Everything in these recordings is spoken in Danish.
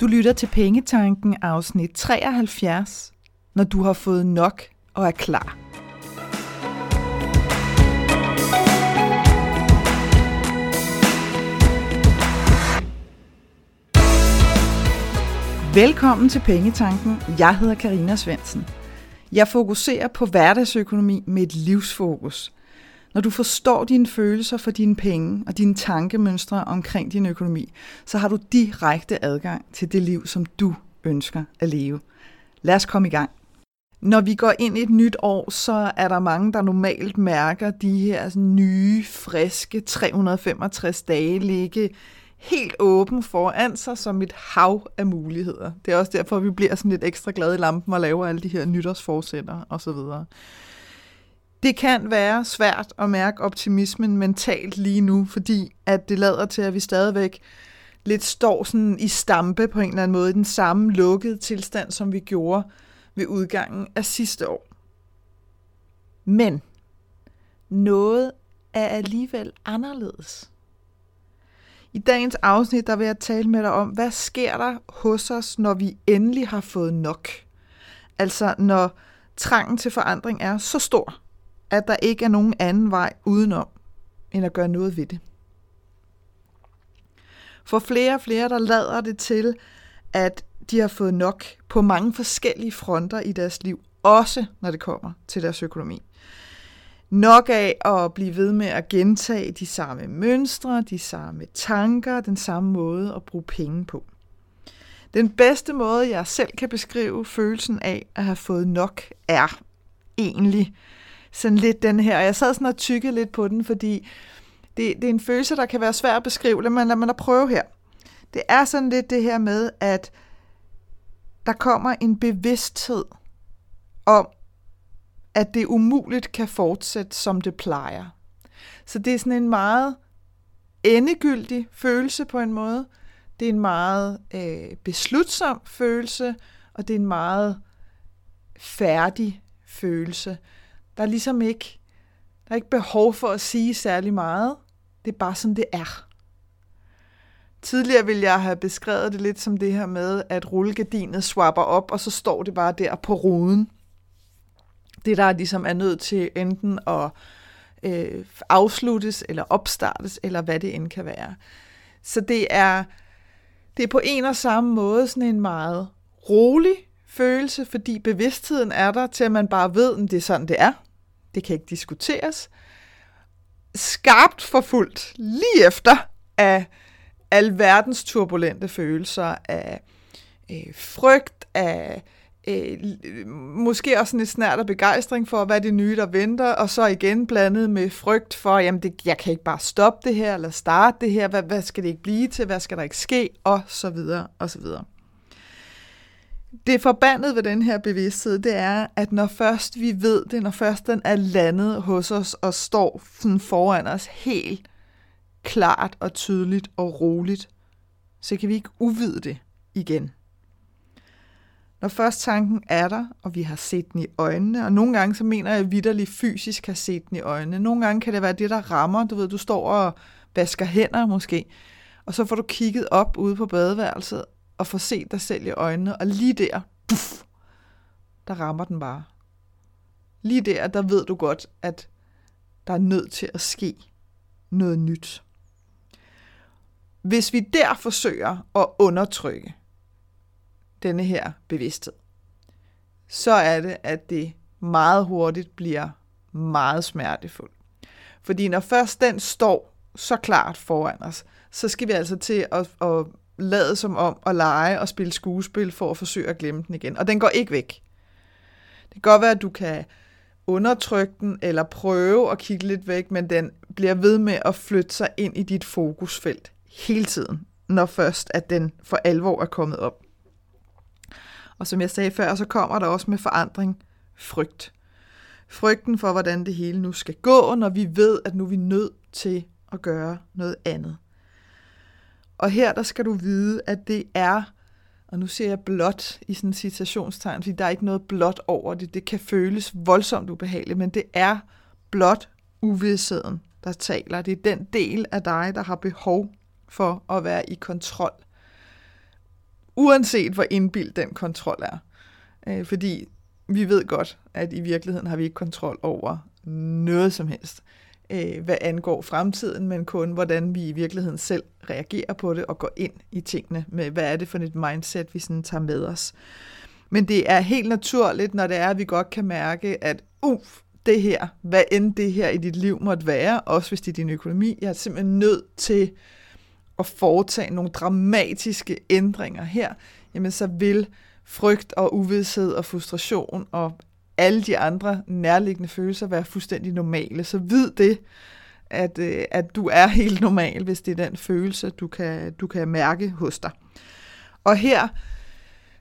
Du lytter til Pengetanken afsnit 73, når du har fået nok og er klar. Velkommen til Pengetanken. Jeg hedder Karina Svensen. Jeg fokuserer på hverdagsøkonomi med et livsfokus. Når du forstår dine følelser for dine penge og dine tankemønstre omkring din økonomi, så har du direkte adgang til det liv, som du ønsker at leve. Lad os komme i gang. Når vi går ind i et nyt år, så er der mange, der normalt mærker de her nye, friske 365 dage ligge helt åben foran sig som et hav af muligheder. Det er også derfor, vi bliver sådan lidt ekstra glade i lampen og laver alle de her nytårsforsætter osv. Det kan være svært at mærke optimismen mentalt lige nu, fordi at det lader til, at vi stadigvæk lidt står sådan i stampe på en eller anden måde, i den samme lukkede tilstand, som vi gjorde ved udgangen af sidste år. Men noget er alligevel anderledes. I dagens afsnit der vil jeg tale med dig om, hvad sker der hos os, når vi endelig har fået nok? Altså når trangen til forandring er så stor, at der ikke er nogen anden vej udenom, end at gøre noget ved det. For flere og flere, der lader det til, at de har fået nok på mange forskellige fronter i deres liv, også når det kommer til deres økonomi. Nok af at blive ved med at gentage de samme mønstre, de samme tanker, den samme måde at bruge penge på. Den bedste måde, jeg selv kan beskrive følelsen af at have fået nok, er egentlig sådan lidt den her. Jeg sad sådan og tykkede lidt på den, fordi det, det er en følelse, der kan være svær at beskrive, men lad mig da prøve her. Det er sådan lidt det her med, at der kommer en bevidsthed om, at det umuligt kan fortsætte, som det plejer. Så det er sådan en meget endegyldig følelse på en måde. Det er en meget øh, beslutsom følelse, og det er en meget færdig følelse. Der er ligesom ikke, der er ikke behov for at sige særlig meget. Det er bare sådan, det er. Tidligere ville jeg have beskrevet det lidt som det her med, at rullegardinet swapper op, og så står det bare der på ruden. Det, der ligesom er nødt til enten at øh, afsluttes, eller opstartes, eller hvad det end kan være. Så det er, det er på en og samme måde sådan en meget rolig følelse, fordi bevidstheden er der til, at man bare ved, at det er sådan, det er. Det kan ikke diskuteres. Skarpt forfulgt lige efter af alverdens turbulente følelser af øh, frygt, af øh, måske også en snært af begejstring for, hvad det nye, der venter, og så igen blandet med frygt for, jamen det, jeg kan ikke bare stoppe det her, eller starte det her, hvad, hvad skal det ikke blive til, hvad skal der ikke ske, og så videre, og så videre. Det forbandet ved den her bevidsthed, det er, at når først vi ved det, når først den er landet hos os og står sådan foran os helt klart og tydeligt og roligt, så kan vi ikke uvide det igen. Når først tanken er der, og vi har set den i øjnene, og nogle gange så mener jeg, at vidderligt fysisk har set den i øjnene. Nogle gange kan det være det, der rammer. Du ved, du står og vasker hænder måske, og så får du kigget op ude på badeværelset, og får set dig selv i øjnene, og lige der, puff, der rammer den bare. Lige der, der ved du godt, at der er nødt til at ske noget nyt. Hvis vi der forsøger at undertrykke denne her bevidsthed, så er det, at det meget hurtigt bliver meget smertefuldt. Fordi når først den står så klart foran os, så skal vi altså til at, at lade som om at lege og spille skuespil for at forsøge at glemme den igen. Og den går ikke væk. Det kan godt være, at du kan undertrykke den eller prøve at kigge lidt væk, men den bliver ved med at flytte sig ind i dit fokusfelt hele tiden, når først at den for alvor er kommet op. Og som jeg sagde før, så kommer der også med forandring frygt. Frygten for, hvordan det hele nu skal gå, når vi ved, at nu er vi nødt til at gøre noget andet. Og her der skal du vide, at det er, og nu ser jeg blot i sådan en citationstegn, fordi der er ikke noget blot over det. Det kan føles voldsomt ubehageligt, men det er blot uvidsheden, der taler. Det er den del af dig, der har behov for at være i kontrol. uanset hvor indbildt den kontrol er. Øh, fordi vi ved godt, at i virkeligheden har vi ikke kontrol over noget som helst, øh, hvad angår fremtiden, men kun hvordan vi i virkeligheden selv reagerer på det og går ind i tingene med, hvad er det for et mindset, vi sådan tager med os. Men det er helt naturligt, når det er, at vi godt kan mærke, at uff, det her, hvad end det her i dit liv måtte være, også hvis det er din økonomi, jeg er simpelthen nødt til at foretage nogle dramatiske ændringer her, jamen så vil frygt og uvidshed og frustration og alle de andre nærliggende følelser være fuldstændig normale. Så vid det, at, øh, at du er helt normal, hvis det er den følelse, du kan, du kan mærke hos dig. Og her,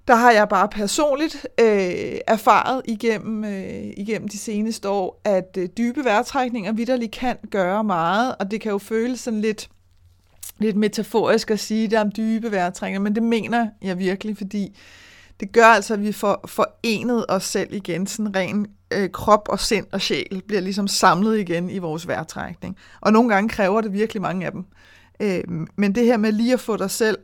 der har jeg bare personligt øh, erfaret igennem, øh, igennem de seneste år, at øh, dybe vejrtrækninger vidderligt kan gøre meget, og det kan jo føles sådan lidt, lidt metaforisk at sige det om dybe vejrtrækninger, men det mener jeg virkelig, fordi det gør altså, at vi får forenet os selv igen, sådan ren øh, krop og sind og sjæl bliver ligesom samlet igen i vores vejrtrækning. Og nogle gange kræver det virkelig mange af dem. Øh, men det her med lige at få dig selv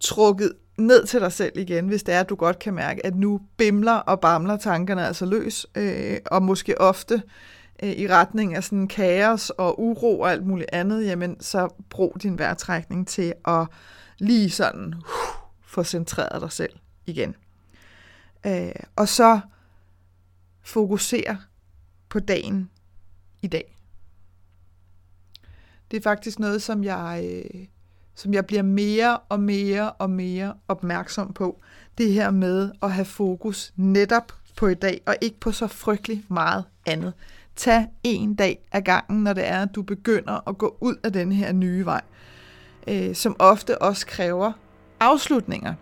trukket ned til dig selv igen, hvis det er, at du godt kan mærke, at nu bimler og bamler tankerne altså løs, øh, og måske ofte øh, i retning af sådan kaos og uro og alt muligt andet, jamen så brug din vejrtrækning til at lige sådan uh, få centreret dig selv igen. Øh, og så fokusere på dagen i dag. Det er faktisk noget, som jeg, øh, som jeg bliver mere og mere og mere opmærksom på. Det her med at have fokus netop på i dag, og ikke på så frygtelig meget andet. Tag en dag ad gangen, når det er, at du begynder at gå ud af den her nye vej, øh, som ofte også kræver afslutninger.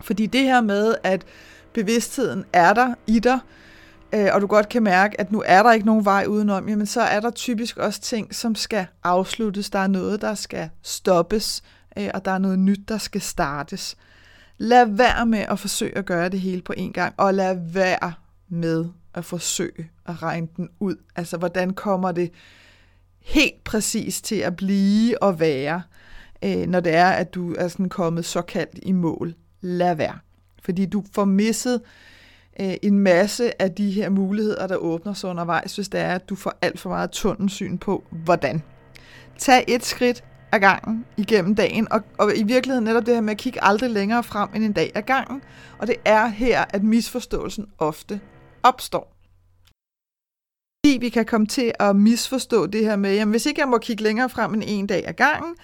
Fordi det her med, at bevidstheden er der i dig, øh, og du godt kan mærke, at nu er der ikke nogen vej udenom, jamen så er der typisk også ting, som skal afsluttes. Der er noget, der skal stoppes, øh, og der er noget nyt, der skal startes. Lad være med at forsøge at gøre det hele på en gang, og lad være med at forsøge at regne den ud. Altså, hvordan kommer det helt præcis til at blive og være, øh, når det er, at du er sådan kommet såkaldt i mål lad være. Fordi du får misset øh, en masse af de her muligheder, der åbner sig undervejs, hvis det er, at du får alt for meget tunnelsyn på, hvordan. Tag et skridt ad gangen igennem dagen, og, og i virkeligheden netop det her med at kigge aldrig længere frem end en dag ad gangen, og det er her, at misforståelsen ofte opstår. Fordi vi kan komme til at misforstå det her med, jamen hvis ikke jeg må kigge længere frem end en dag ad gangen,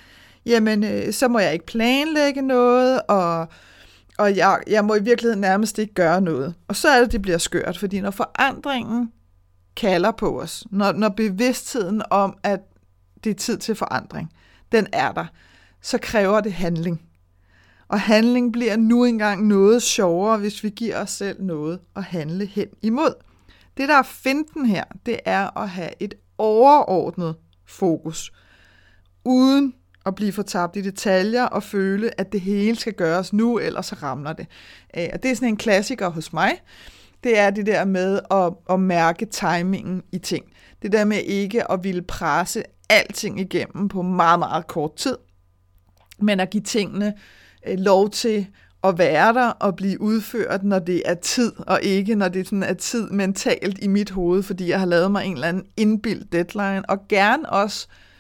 jamen øh, så må jeg ikke planlægge noget, og og jeg, jeg må i virkeligheden nærmest ikke gøre noget. Og så er det, det bliver skørt, fordi når forandringen kalder på os, når, når bevidstheden om, at det er tid til forandring, den er der, så kræver det handling. Og handling bliver nu engang noget sjovere, hvis vi giver os selv noget at handle hen imod. Det, der er finten her, det er at have et overordnet fokus, uden at blive fortabt i detaljer og føle, at det hele skal gøres nu, ellers så ramler det. Øh, og det er sådan en klassiker hos mig. Det er det der med at, at mærke timingen i ting. Det der med ikke at ville presse alting igennem på meget, meget kort tid, men at give tingene øh, lov til at være der og blive udført, når det er tid, og ikke når det sådan er tid mentalt i mit hoved, fordi jeg har lavet mig en eller anden indbild deadline, og gerne også øh,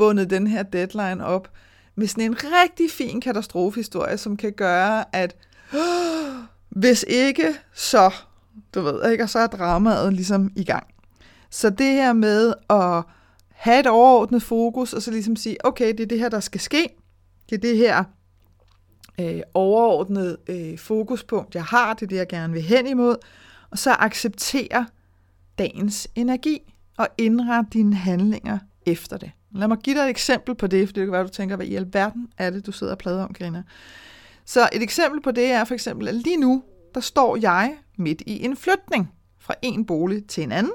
bundet den her deadline op med sådan en rigtig fin katastrofehistorie, som kan gøre, at hvis ikke, så, du ved ikke, og så er dramaet ligesom i gang. Så det her med at have et overordnet fokus, og så ligesom sige, okay, det er det her, der skal ske. Det er det her øh, overordnede øh, fokuspunkt, jeg har. Det er det, jeg gerne vil hen imod. Og så acceptere dagens energi og indrette dine handlinger efter det. Lad mig give dig et eksempel på det, for det kan være, du tænker, hvad i alverden er det, du sidder og plader om, Karina. Så et eksempel på det er for eksempel, at lige nu, der står jeg midt i en flytning fra en bolig til en anden.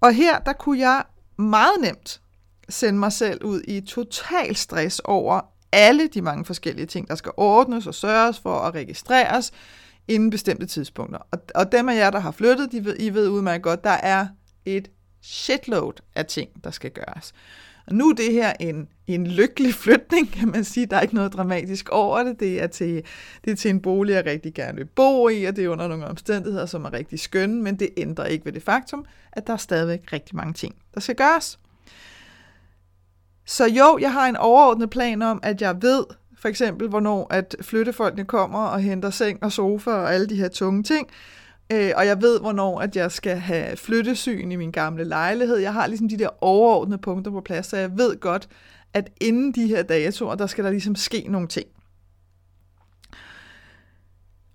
Og her, der kunne jeg meget nemt sende mig selv ud i total stress over alle de mange forskellige ting, der skal ordnes og sørges for at registreres inden bestemte tidspunkter. Og, og dem af jer, der har flyttet, de ved, I ved udmærket godt, der er et shitload af ting, der skal gøres. Og nu er det her en, en lykkelig flytning, kan man sige. Der er ikke noget dramatisk over det. Det er, til, det er til en bolig, jeg rigtig gerne vil bo i, og det er under nogle omstændigheder, som er rigtig skønne, men det ændrer ikke ved det faktum, at der er stadigvæk rigtig mange ting, der skal gøres. Så jo, jeg har en overordnet plan om, at jeg ved for eksempel, hvornår at flyttefolkene kommer og henter seng og sofa og alle de her tunge ting. Øh, og jeg ved, hvornår at jeg skal have flyttesyn i min gamle lejlighed. Jeg har ligesom de der overordnede punkter på plads, så jeg ved godt, at inden de her datoer, der skal der ligesom ske nogle ting.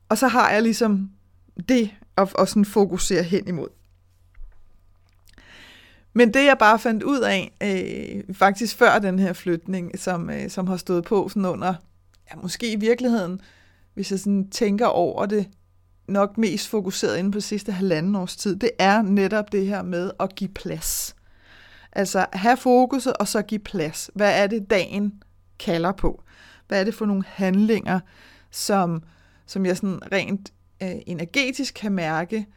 Og så har jeg ligesom det at, at sådan fokusere hen imod. Men det jeg bare fandt ud af, øh, faktisk før den her flytning, som, øh, som har stået på sådan under, ja, måske i virkeligheden, hvis jeg sådan tænker over det, nok mest fokuseret inde på sidste halvanden års tid, det er netop det her med at give plads. Altså have fokuset og så give plads. Hvad er det, dagen kalder på? Hvad er det for nogle handlinger, som, som jeg sådan rent øh, energetisk kan mærke,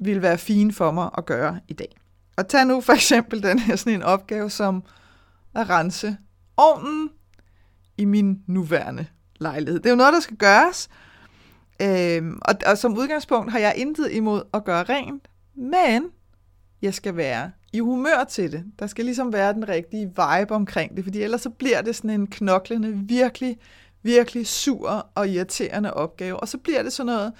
vil være fine for mig at gøre i dag? Og tag nu for eksempel den her sådan en opgave som at rense ovnen i min nuværende lejlighed. Det er jo noget, der skal gøres, øhm, og, og som udgangspunkt har jeg intet imod at gøre rent, men jeg skal være i humør til det. Der skal ligesom være den rigtige vibe omkring det, fordi ellers så bliver det sådan en knoklende, virkelig, virkelig sur og irriterende opgave, og så bliver det sådan noget,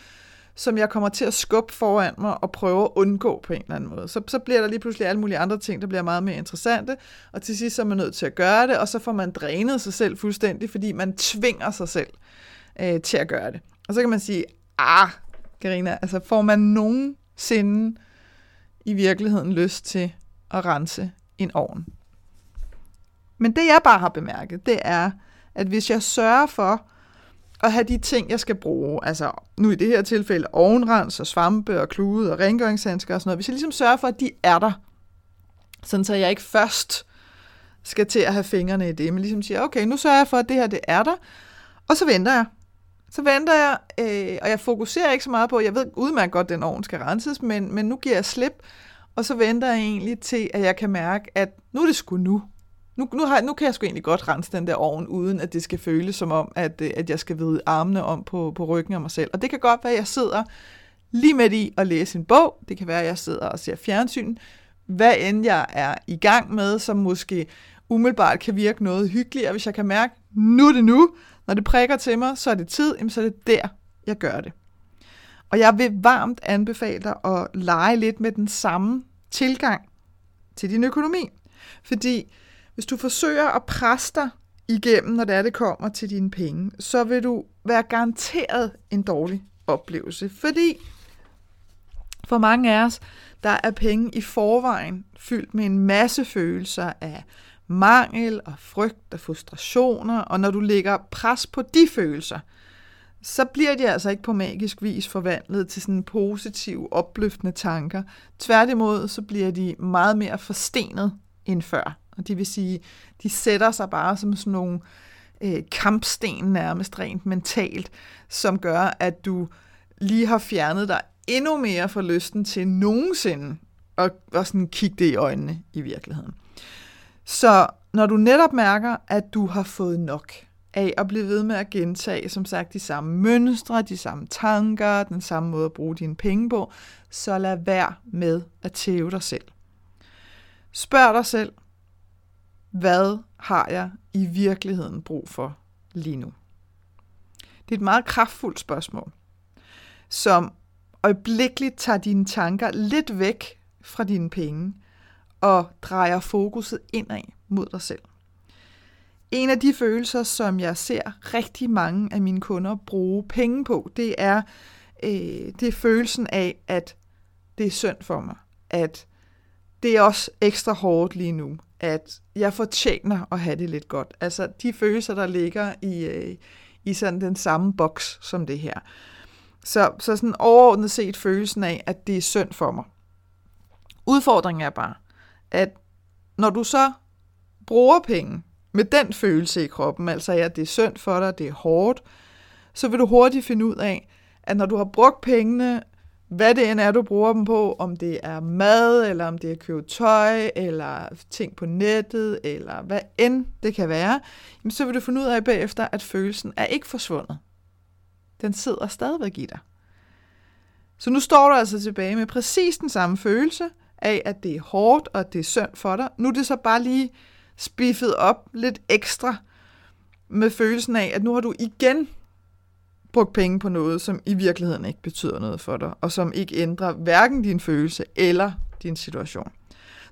som jeg kommer til at skubbe foran mig og prøve at undgå på en eller anden måde. Så, så bliver der lige pludselig alle mulige andre ting, der bliver meget mere interessante, og til sidst så er man nødt til at gøre det, og så får man drænet sig selv fuldstændig, fordi man tvinger sig selv øh, til at gøre det. Og så kan man sige, ah, Karina, altså får man nogensinde i virkeligheden lyst til at rense en ovn? Men det jeg bare har bemærket, det er, at hvis jeg sørger for, at have de ting, jeg skal bruge, altså nu i det her tilfælde ovenrens og svampe og klude og rengøringshandsker og sådan noget, hvis jeg ligesom sørger for, at de er der, sådan så jeg ikke først skal til at have fingrene i det, men ligesom siger, okay, nu sørger jeg for, at det her det er der, og så venter jeg. Så venter jeg, øh, og jeg fokuserer ikke så meget på, jeg ved udmærket godt, at den ovn skal renses, men, men nu giver jeg slip, og så venter jeg egentlig til, at jeg kan mærke, at nu er det sgu nu. Nu, nu, har, nu kan jeg sgu egentlig godt rense den der ovn, uden at det skal føles som om, at, øh, at jeg skal vide armene om på, på ryggen af mig selv. Og det kan godt være, at jeg sidder lige midt i at læse en bog. Det kan være, at jeg sidder og ser fjernsyn. Hvad end jeg er i gang med, som måske umiddelbart kan virke noget hyggeligere, hvis jeg kan mærke, nu er det nu. Når det prikker til mig, så er det tid, så er det der, jeg gør det. Og jeg vil varmt anbefale dig at lege lidt med den samme tilgang til din økonomi. Fordi hvis du forsøger at presse dig igennem, når det er, det kommer til dine penge, så vil du være garanteret en dårlig oplevelse. Fordi for mange af os, der er penge i forvejen fyldt med en masse følelser af mangel og frygt og frustrationer, og når du lægger pres på de følelser, så bliver de altså ikke på magisk vis forvandlet til sådan positive, opløftende tanker. Tværtimod, så bliver de meget mere forstenet end før. Og det vil sige, de sætter sig bare som sådan nogle øh, kampsten nærmest rent mentalt, som gør, at du lige har fjernet dig endnu mere fra lysten til nogensinde at, at sådan kigge det i øjnene i virkeligheden. Så når du netop mærker, at du har fået nok af at blive ved med at gentage, som sagt, de samme mønstre, de samme tanker, den samme måde at bruge dine penge på, så lad være med at tæve dig selv. Spørg dig selv, hvad har jeg i virkeligheden brug for lige nu? Det er et meget kraftfuldt spørgsmål, som øjeblikkeligt tager dine tanker lidt væk fra dine penge og drejer fokuset indad mod dig selv. En af de følelser, som jeg ser rigtig mange af mine kunder bruge penge på, det er, øh, det er følelsen af, at det er synd for mig, at det er også ekstra hårdt lige nu, at jeg fortjener at have det lidt godt. Altså de følelser, der ligger i, øh, i sådan den samme boks som det her. Så, så sådan overordnet set følelsen af, at det er synd for mig. Udfordringen er bare, at når du så bruger penge med den følelse i kroppen, altså at det er synd for dig, det er hårdt, så vil du hurtigt finde ud af, at når du har brugt pengene hvad det end er, du bruger dem på, om det er mad, eller om det er købe tøj, eller ting på nettet, eller hvad end det kan være, jamen så vil du finde ud af bagefter, at følelsen er ikke forsvundet. Den sidder stadigvæk i dig. Så nu står du altså tilbage med præcis den samme følelse af, at det er hårdt, og at det er synd for dig. Nu er det så bare lige spiffet op lidt ekstra med følelsen af, at nu har du igen brugt penge på noget, som i virkeligheden ikke betyder noget for dig, og som ikke ændrer hverken din følelse eller din situation.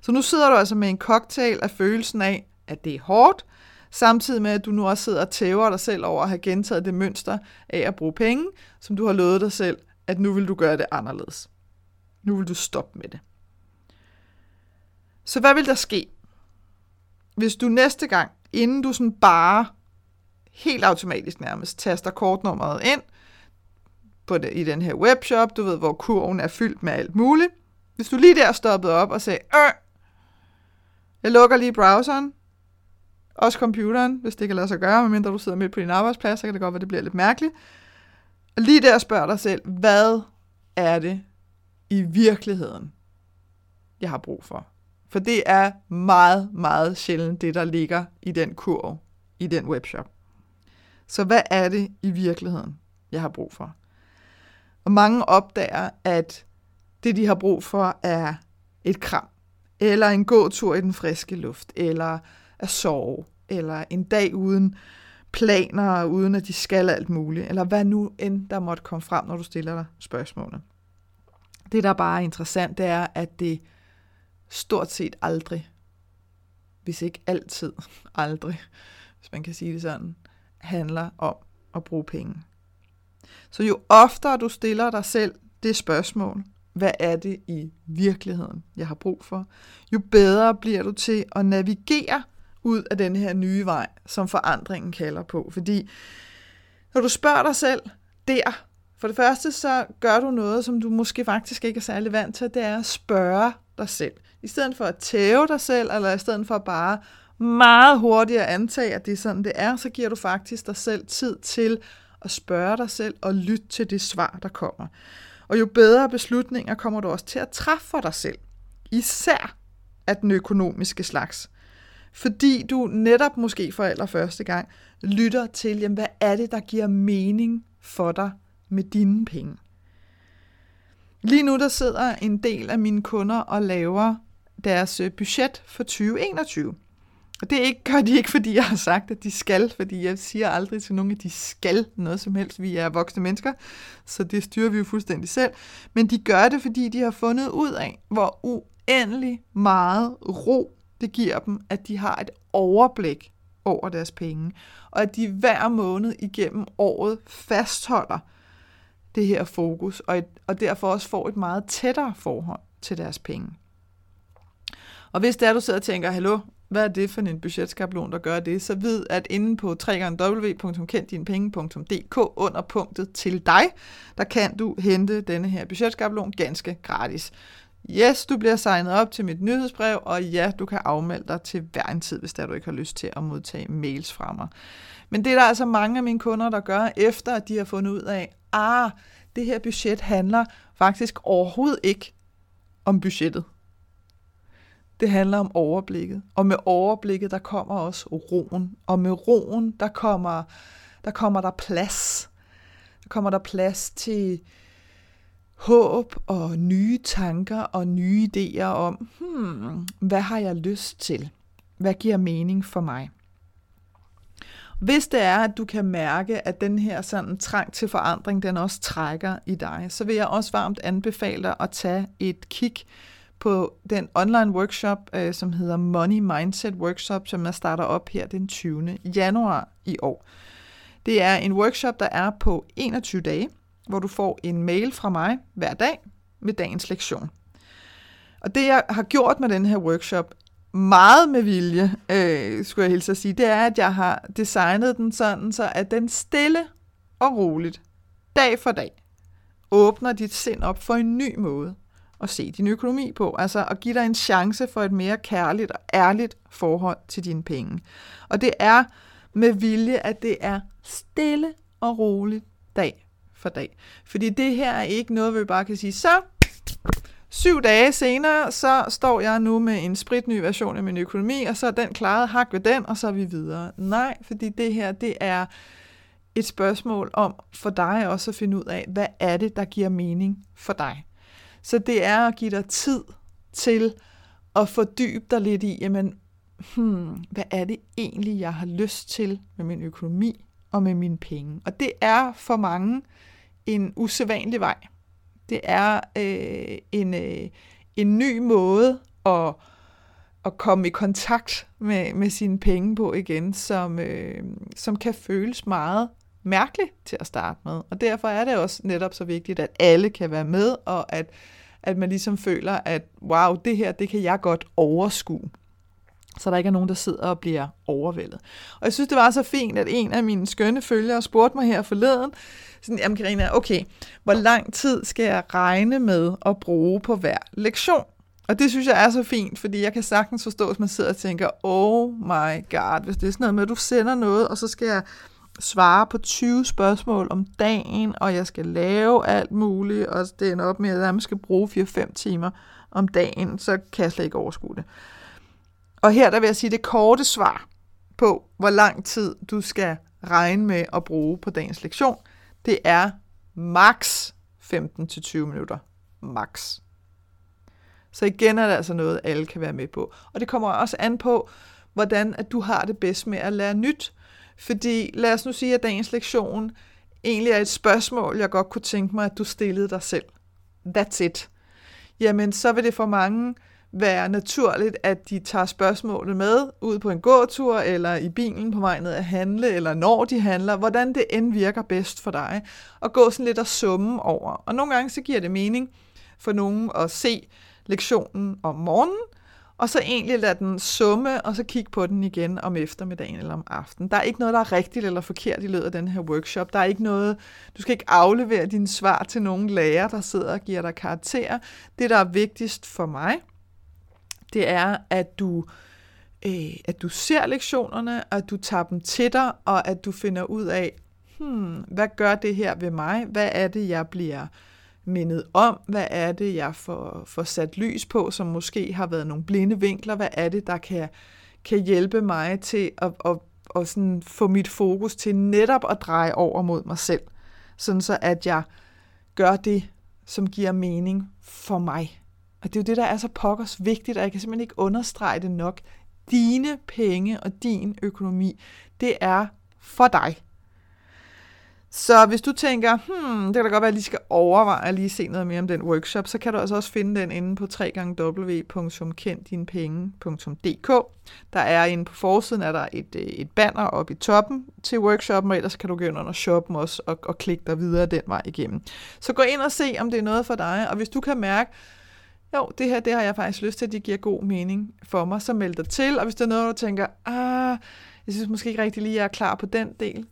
Så nu sidder du altså med en cocktail af følelsen af, at det er hårdt, samtidig med, at du nu også sidder og tæver dig selv over at have gentaget det mønster af at bruge penge, som du har lovet dig selv, at nu vil du gøre det anderledes. Nu vil du stoppe med det. Så hvad vil der ske, hvis du næste gang, inden du sådan bare helt automatisk nærmest taster kortnummeret ind på det, i den her webshop, du ved, hvor kurven er fyldt med alt muligt. Hvis du lige der stoppede op og sagde, øh, jeg lukker lige browseren, også computeren, hvis det kan lade sig gøre, medmindre du sidder midt på din arbejdsplads, så kan det godt være, det bliver lidt mærkeligt. Og lige der spørger dig selv, hvad er det i virkeligheden, jeg har brug for? For det er meget, meget sjældent det, der ligger i den kurv, i den webshop. Så hvad er det i virkeligheden, jeg har brug for? Og mange opdager, at det, de har brug for, er et kram, eller en gåtur i den friske luft, eller at sove, eller en dag uden planer, uden at de skal alt muligt, eller hvad nu end der måtte komme frem, når du stiller dig spørgsmålet. Det, der bare er interessant, det er, at det stort set aldrig, hvis ikke altid aldrig, hvis man kan sige det sådan, handler om at bruge penge. Så jo oftere du stiller dig selv det spørgsmål, hvad er det i virkeligheden, jeg har brug for, jo bedre bliver du til at navigere ud af den her nye vej, som forandringen kalder på. Fordi når du spørger dig selv der, for det første så gør du noget, som du måske faktisk ikke er særlig vant til, det er at spørge dig selv. I stedet for at tæve dig selv, eller i stedet for bare meget hurtigt at antage, at det er sådan, det er, så giver du faktisk dig selv tid til at spørge dig selv og lytte til det svar, der kommer. Og jo bedre beslutninger kommer du også til at træffe for dig selv. Især af den økonomiske slags. Fordi du netop måske for allerførste gang lytter til, jamen, hvad er det, der giver mening for dig med dine penge. Lige nu der sidder en del af mine kunder og laver deres øh, budget for 2021. Og det ikke, gør de ikke, fordi jeg har sagt, at de skal, fordi jeg siger aldrig til nogen, at de skal noget som helst. Vi er voksne mennesker, så det styrer vi jo fuldstændig selv. Men de gør det, fordi de har fundet ud af, hvor uendelig meget ro det giver dem, at de har et overblik over deres penge, og at de hver måned igennem året fastholder det her fokus, og, et, og derfor også får et meget tættere forhold til deres penge. Og hvis det er, du sidder og tænker, hallo, hvad er det for en budgetskabelon, der gør det, så vid, at inde på www.kenddinepenge.dk under punktet til dig, der kan du hente denne her budgetskabelon ganske gratis. Yes, du bliver signet op til mit nyhedsbrev, og ja, du kan afmelde dig til hver en tid, hvis der du ikke har lyst til at modtage mails fra mig. Men det er der altså mange af mine kunder, der gør, efter at de har fundet ud af, ah, det her budget handler faktisk overhovedet ikke om budgettet. Det handler om overblikket. Og med overblikket, der kommer også roen. Og med roen, der kommer der, kommer der plads. Der kommer der plads til håb og nye tanker og nye idéer om, hmm, hvad har jeg lyst til? Hvad giver mening for mig? Hvis det er, at du kan mærke, at den her sådan trang til forandring, den også trækker i dig, så vil jeg også varmt anbefale dig at tage et kig på den online workshop, øh, som hedder Money Mindset Workshop, som jeg starter op her den 20. januar i år. Det er en workshop, der er på 21 dage, hvor du får en mail fra mig hver dag med dagens lektion. Og det, jeg har gjort med den her workshop, meget med vilje, øh, skulle jeg hilse at sige, det er, at jeg har designet den sådan, så at den stille og roligt, dag for dag, åbner dit sind op for en ny måde at se din økonomi på. Altså at give dig en chance for et mere kærligt og ærligt forhold til dine penge. Og det er med vilje, at det er stille og roligt dag for dag. Fordi det her er ikke noget, vi bare kan sige, så syv dage senere, så står jeg nu med en spritny version af min økonomi, og så er den klaret, hak ved den, og så er vi videre. Nej, fordi det her, det er et spørgsmål om for dig også at finde ud af, hvad er det, der giver mening for dig. Så det er at give dig tid til at fordybe dig lidt i, jamen, hmm, hvad er det egentlig, jeg har lyst til med min økonomi og med mine penge. Og det er for mange en usædvanlig vej. Det er øh, en, øh, en ny måde at, at komme i kontakt med, med sine penge på igen, som, øh, som kan føles meget mærkeligt til at starte med. Og derfor er det også netop så vigtigt, at alle kan være med, og at, at man ligesom føler, at wow, det her, det kan jeg godt overskue så der ikke er nogen, der sidder og bliver overvældet. Og jeg synes, det var så fint, at en af mine skønne følgere spurgte mig her forleden, sådan, jamen Karina, okay, hvor lang tid skal jeg regne med at bruge på hver lektion? Og det synes jeg er så fint, fordi jeg kan sagtens forstå, hvis man sidder og tænker, oh my god, hvis det er sådan noget med, at du sender noget, og så skal jeg svare på 20 spørgsmål om dagen, og jeg skal lave alt muligt, og det ender op med, at jeg skal bruge 4-5 timer om dagen, så kan jeg slet ikke overskue det. Og her der vil jeg sige det korte svar på, hvor lang tid du skal regne med at bruge på dagens lektion. Det er maks 15-20 minutter. Max. Så igen er det altså noget, alle kan være med på. Og det kommer også an på, hvordan at du har det bedst med at lære nyt. Fordi lad os nu sige, at dagens lektion egentlig er et spørgsmål, jeg godt kunne tænke mig, at du stillede dig selv. That's it. Jamen, så vil det for mange være naturligt, at de tager spørgsmålet med ud på en gåtur, eller i bilen på vej ned at handle, eller når de handler, hvordan det end virker bedst for dig, og gå sådan lidt og summe over. Og nogle gange så giver det mening for nogen at se lektionen om morgenen, og så egentlig lade den summe, og så kigge på den igen om eftermiddagen eller om aftenen. Der er ikke noget, der er rigtigt eller forkert i løbet af den her workshop. Der er ikke noget, du skal ikke aflevere dine svar til nogen lærer, der sidder og giver dig karakterer. Det, der er vigtigst for mig, det er, at du, øh, at du ser lektionerne, at du tager dem til dig, og at du finder ud af, hmm, hvad gør det her ved mig? Hvad er det, jeg bliver mindet om? Hvad er det, jeg får, får sat lys på, som måske har været nogle blinde vinkler? Hvad er det, der kan, kan hjælpe mig til at, at, at sådan få mit fokus til netop at dreje over mod mig selv? Sådan så, at jeg gør det, som giver mening for mig. Og det er jo det, der er så pokkers vigtigt, og jeg kan simpelthen ikke understrege det nok. Dine penge og din økonomi, det er for dig. Så hvis du tænker, hmm, det kan da godt være, at jeg lige skal overveje at lige se noget mere om den workshop, så kan du altså også finde den inde på www.kenddinepenge.dk. Der er inde på forsiden, er der et, øh, et banner oppe i toppen til workshoppen, og ellers kan du gå ind under shoppen også og, og klikke dig videre den vej igennem. Så gå ind og se, om det er noget for dig, og hvis du kan mærke, jo, det her det har jeg faktisk lyst til, at det giver god mening for mig, så meld dig til. Og hvis der er noget, du tænker, ah, jeg synes måske ikke rigtig lige, jeg er klar på den del,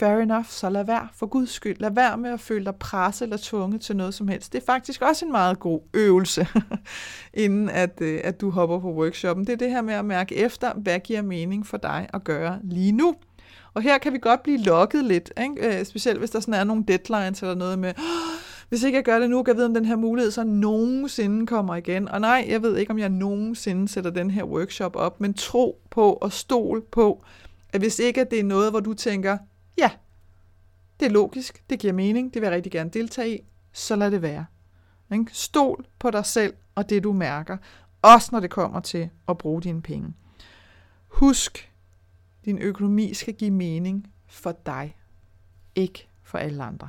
fair enough, så lad være, for guds skyld. Lad være med at føle dig presset eller tvunget til noget som helst. Det er faktisk også en meget god øvelse, inden at, øh, at du hopper på workshoppen. Det er det her med at mærke efter, hvad giver mening for dig at gøre lige nu. Og her kan vi godt blive lokket lidt, ikke? Øh, specielt hvis der sådan er nogle deadlines eller noget med, ah, hvis ikke jeg gør det nu, kan jeg vide, om den her mulighed så nogensinde kommer igen. Og nej, jeg ved ikke, om jeg nogensinde sætter den her workshop op, men tro på og stol på, at hvis ikke det er noget, hvor du tænker, ja, det er logisk, det giver mening, det vil jeg rigtig gerne deltage i, så lad det være. Stol på dig selv og det, du mærker, også når det kommer til at bruge dine penge. Husk, din økonomi skal give mening for dig, ikke for alle andre.